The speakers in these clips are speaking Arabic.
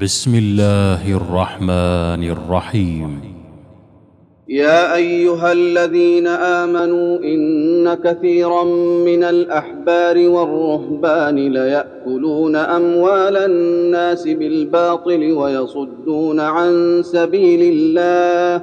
بسم الله الرحمن الرحيم. يا أيها الذين آمنوا إن كثيرا من الأحبار والرهبان ليأكلون أموال الناس بالباطل ويصدون عن سبيل الله.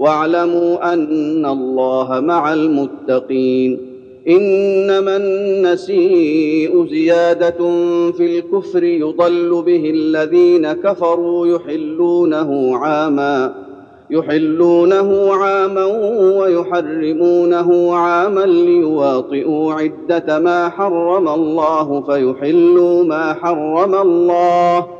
واعلموا أن الله مع المتقين. إنما النسيء زيادة في الكفر يضل به الذين كفروا يحلونه عاما يحلونه عاما ويحرمونه عاما ليواطئوا عدة ما حرم الله فيحلوا ما حرم الله.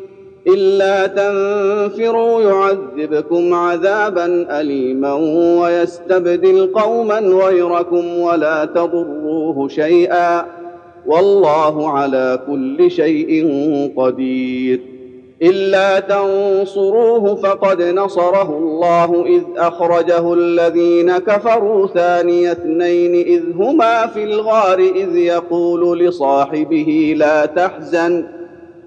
إلا تنفروا يعذبكم عذابا اليما ويستبدل قوما غيركم ولا تضروه شيئا. والله على كل شيء قدير. إلا تنصروه فقد نصره الله إذ أخرجه الذين كفروا ثاني اثنين إذ هما في الغار إذ يقول لصاحبه لا تحزن.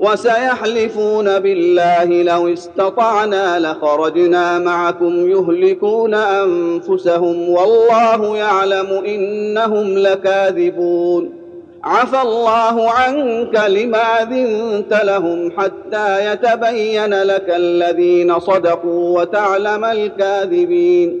وسيحلفون بالله لو استطعنا لخرجنا معكم يهلكون أنفسهم والله يعلم إنهم لكاذبون. عفى الله عنك لما اذنت لهم حتى يتبين لك الذين صدقوا وتعلم الكاذبين.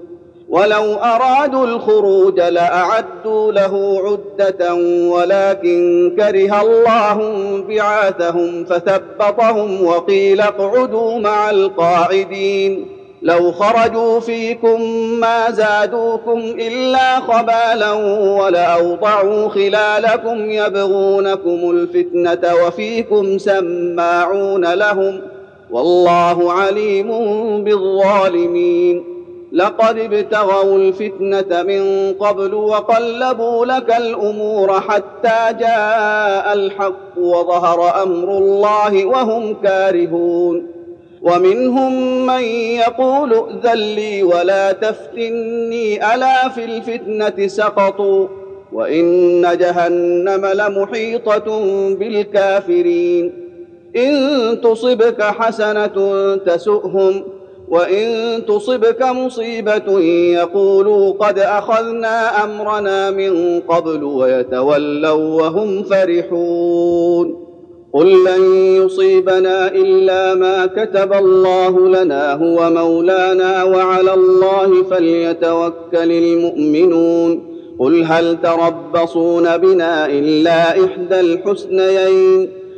ولو أرادوا الخروج لأعدوا له عدة ولكن كره الله بعاثهم فثبطهم وقيل اقعدوا مع القاعدين لو خرجوا فيكم ما زادوكم إلا خبالا ولأوضعوا خلالكم يبغونكم الفتنة وفيكم سماعون لهم والله عليم بالظالمين لقد ابتغوا الفتنة من قبل وقلبوا لك الأمور حتى جاء الحق وظهر أمر الله وهم كارهون. ومنهم من يقول ائذن لي ولا تفتني ألا في الفتنة سقطوا؟ وإن جهنم لمحيطة بالكافرين. إن تصبك حسنة تسؤهم وإن تصبك مصيبة يقولوا قد أخذنا أمرنا من قبل ويتولوا وهم فرحون. قل لن يصيبنا إلا ما كتب الله لنا هو مولانا وعلى الله فليتوكل المؤمنون. قل هل تربصون بنا إلا إحدى الحسنيين؟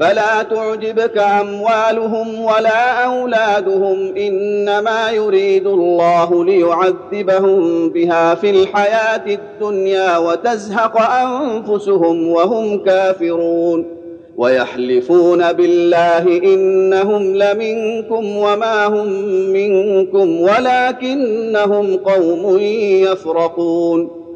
فلا تعجبك أموالهم ولا أولادهم إنما يريد الله ليعذبهم بها في الحياة الدنيا وتزهق أنفسهم وهم كافرون. ويحلفون بالله إنهم لمنكم وما هم منكم ولكنهم قوم يفرقون.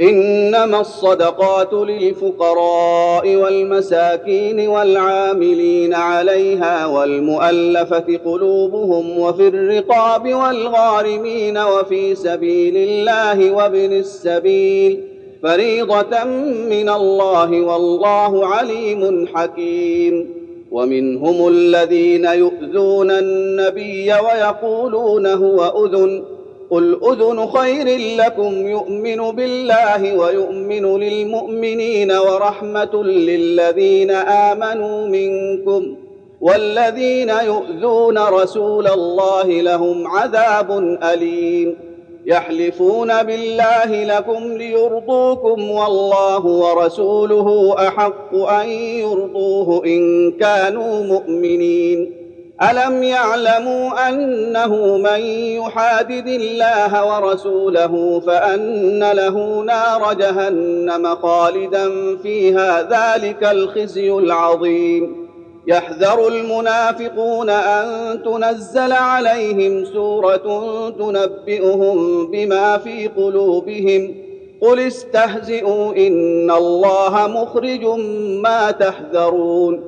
إنما الصدقات للفقراء والمساكين والعاملين عليها والمؤلفة قلوبهم وفي الرقاب والغارمين وفي سبيل الله وابن السبيل فريضة من الله والله عليم حكيم. ومنهم الذين يؤذون النبي ويقولون هو أذن قل اذن خير لكم يؤمن بالله ويؤمن للمؤمنين ورحمه للذين امنوا منكم والذين يؤذون رسول الله لهم عذاب اليم يحلفون بالله لكم ليرضوكم والله ورسوله احق ان يرضوه ان كانوا مؤمنين ألم يعلموا أنه من يحادد الله ورسوله فأن له نار جهنم خالدا فيها ذلك الخزي العظيم. يحذر المنافقون أن تنزل عليهم سورة تنبئهم بما في قلوبهم. قل استهزئوا إن الله مخرج ما تحذرون.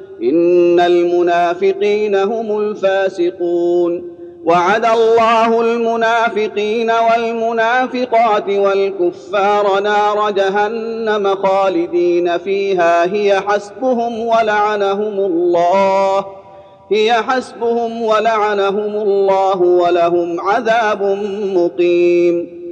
إن المنافقين هم الفاسقون. وعد الله المنافقين والمنافقات والكفار نار جهنم خالدين فيها. هي حسبهم ولعنهم الله. هي حسبهم ولعنهم الله ولهم عذاب مقيم.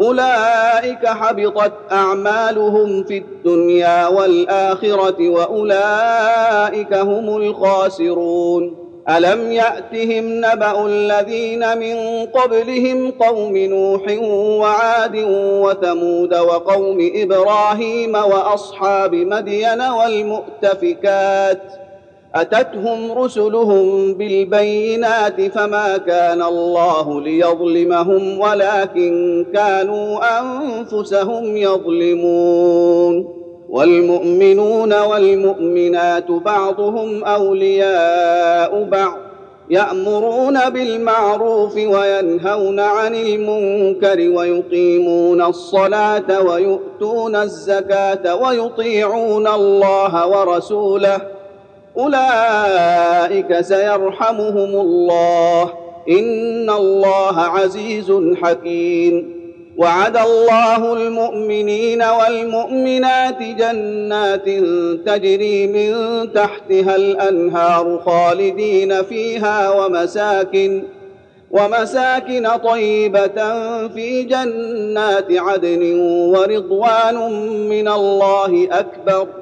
أولئك حبطت أعمالهم في الدنيا والآخرة وأولئك هم الخاسرون. ألم يأتهم نبأ الذين من قبلهم قوم نوح وعاد وثمود وقوم إبراهيم وأصحاب مدين والمؤتفكات أتتهم رسلهم بالبينات فما كان الله ليظلمهم ولكن كانوا أنفسهم يظلمون والمؤمنون والمؤمنات بعضهم أولياء بعض يأمرون بالمعروف وينهون عن المنكر ويقيمون الصلاة ويؤتون الزكاة ويطيعون الله ورسوله أولئك سيرحمهم الله. إن الله عزيز حكيم. وعد الله المؤمنين والمؤمنات جنات تجري من تحتها الأنهار خالدين فيها ومساكن ومساكن طيبة في جنات عدن ورضوان من الله أكبر.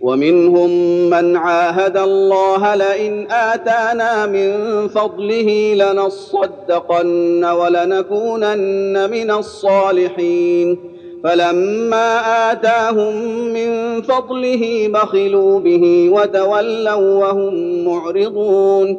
ومنهم من عاهد الله لئن آتانا من فضله لنصدقن ولنكونن من الصالحين. فلما آتاهم من فضله بخلوا به وتولوا وهم معرضون.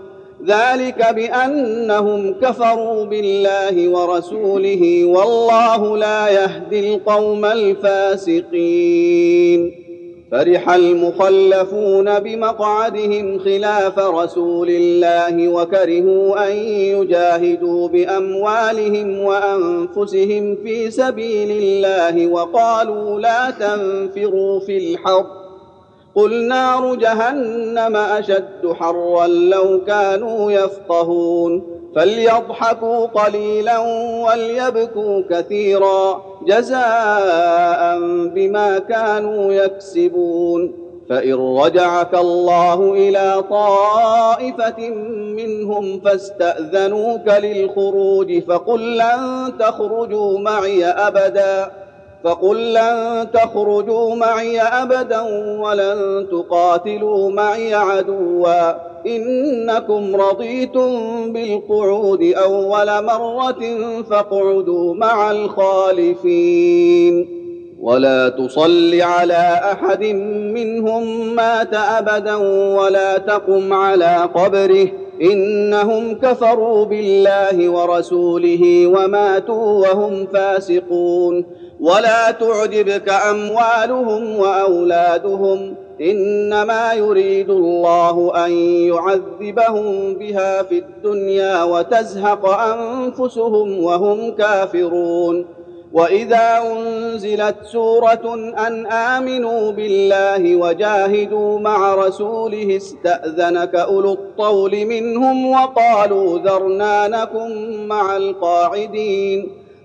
ذلك بأنهم كفروا بالله ورسوله والله لا يهدي القوم الفاسقين. فرح المخلفون بمقعدهم خلاف رسول الله وكرهوا أن يجاهدوا بأموالهم وأنفسهم في سبيل الله وقالوا لا تنفروا في الحرب قل نار جهنم اشد حرا لو كانوا يفقهون فليضحكوا قليلا وليبكوا كثيرا جزاء بما كانوا يكسبون فان رجعك الله إلى طائفه منهم فاستاذنوك للخروج فقل لن تخرجوا معي ابدا فقل لن تخرجوا معي أبدا ولن تقاتلوا معي عدوا. إنكم رضيتم بالقعود أول مرة فاقعدوا مع الخالفين. ولا تصل على أحد منهم مات أبدا ولا تقم على قبره. إنهم كفروا بالله ورسوله وماتوا وهم فاسقون. ولا تعجبك اموالهم واولادهم انما يريد الله ان يعذبهم بها في الدنيا وتزهق انفسهم وهم كافرون واذا انزلت سوره ان امنوا بالله وجاهدوا مع رسوله استاذنك اولو الطول منهم وقالوا ذرنا نكن مع القاعدين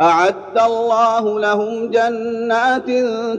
أعد الله لهم جنات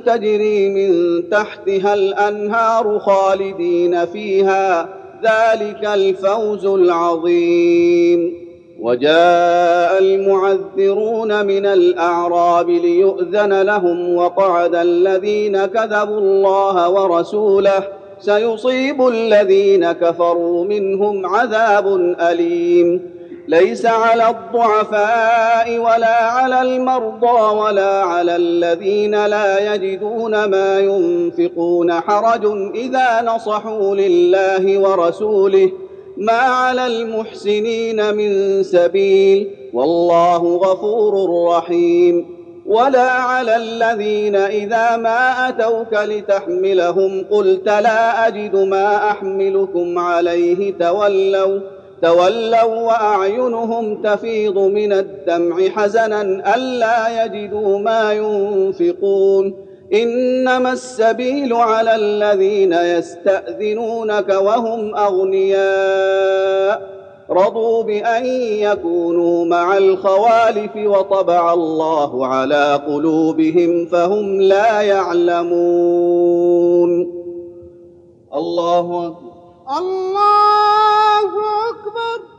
تجري من تحتها الأنهار خالدين فيها. ذلك الفوز العظيم. وجاء المعذرون من الأعراب ليؤذن لهم وقعد الذين كذبوا الله ورسوله. سيصيب الذين كفروا منهم عذاب أليم. ليس على الضعفاء ولا على المرضى ولا على الذين لا يجدون ما ينفقون حرج إذا نصحوا لله ورسوله ما على المحسنين من سبيل والله غفور رحيم ولا على الذين إذا ما أتوك لتحملهم قلت لا أجد ما أحملكم عليه تولوا تولوا وأعينهم تفيض من الدمع حزنا ألا يجدوا ما ينفقون. إنما السبيل على الذين يستأذنونك وهم أغنياء. رضوا بأن يكونوا مع الخوالف وطبع الله على قلوبهم فهم لا يعلمون. الله أكبر. الله أكبر.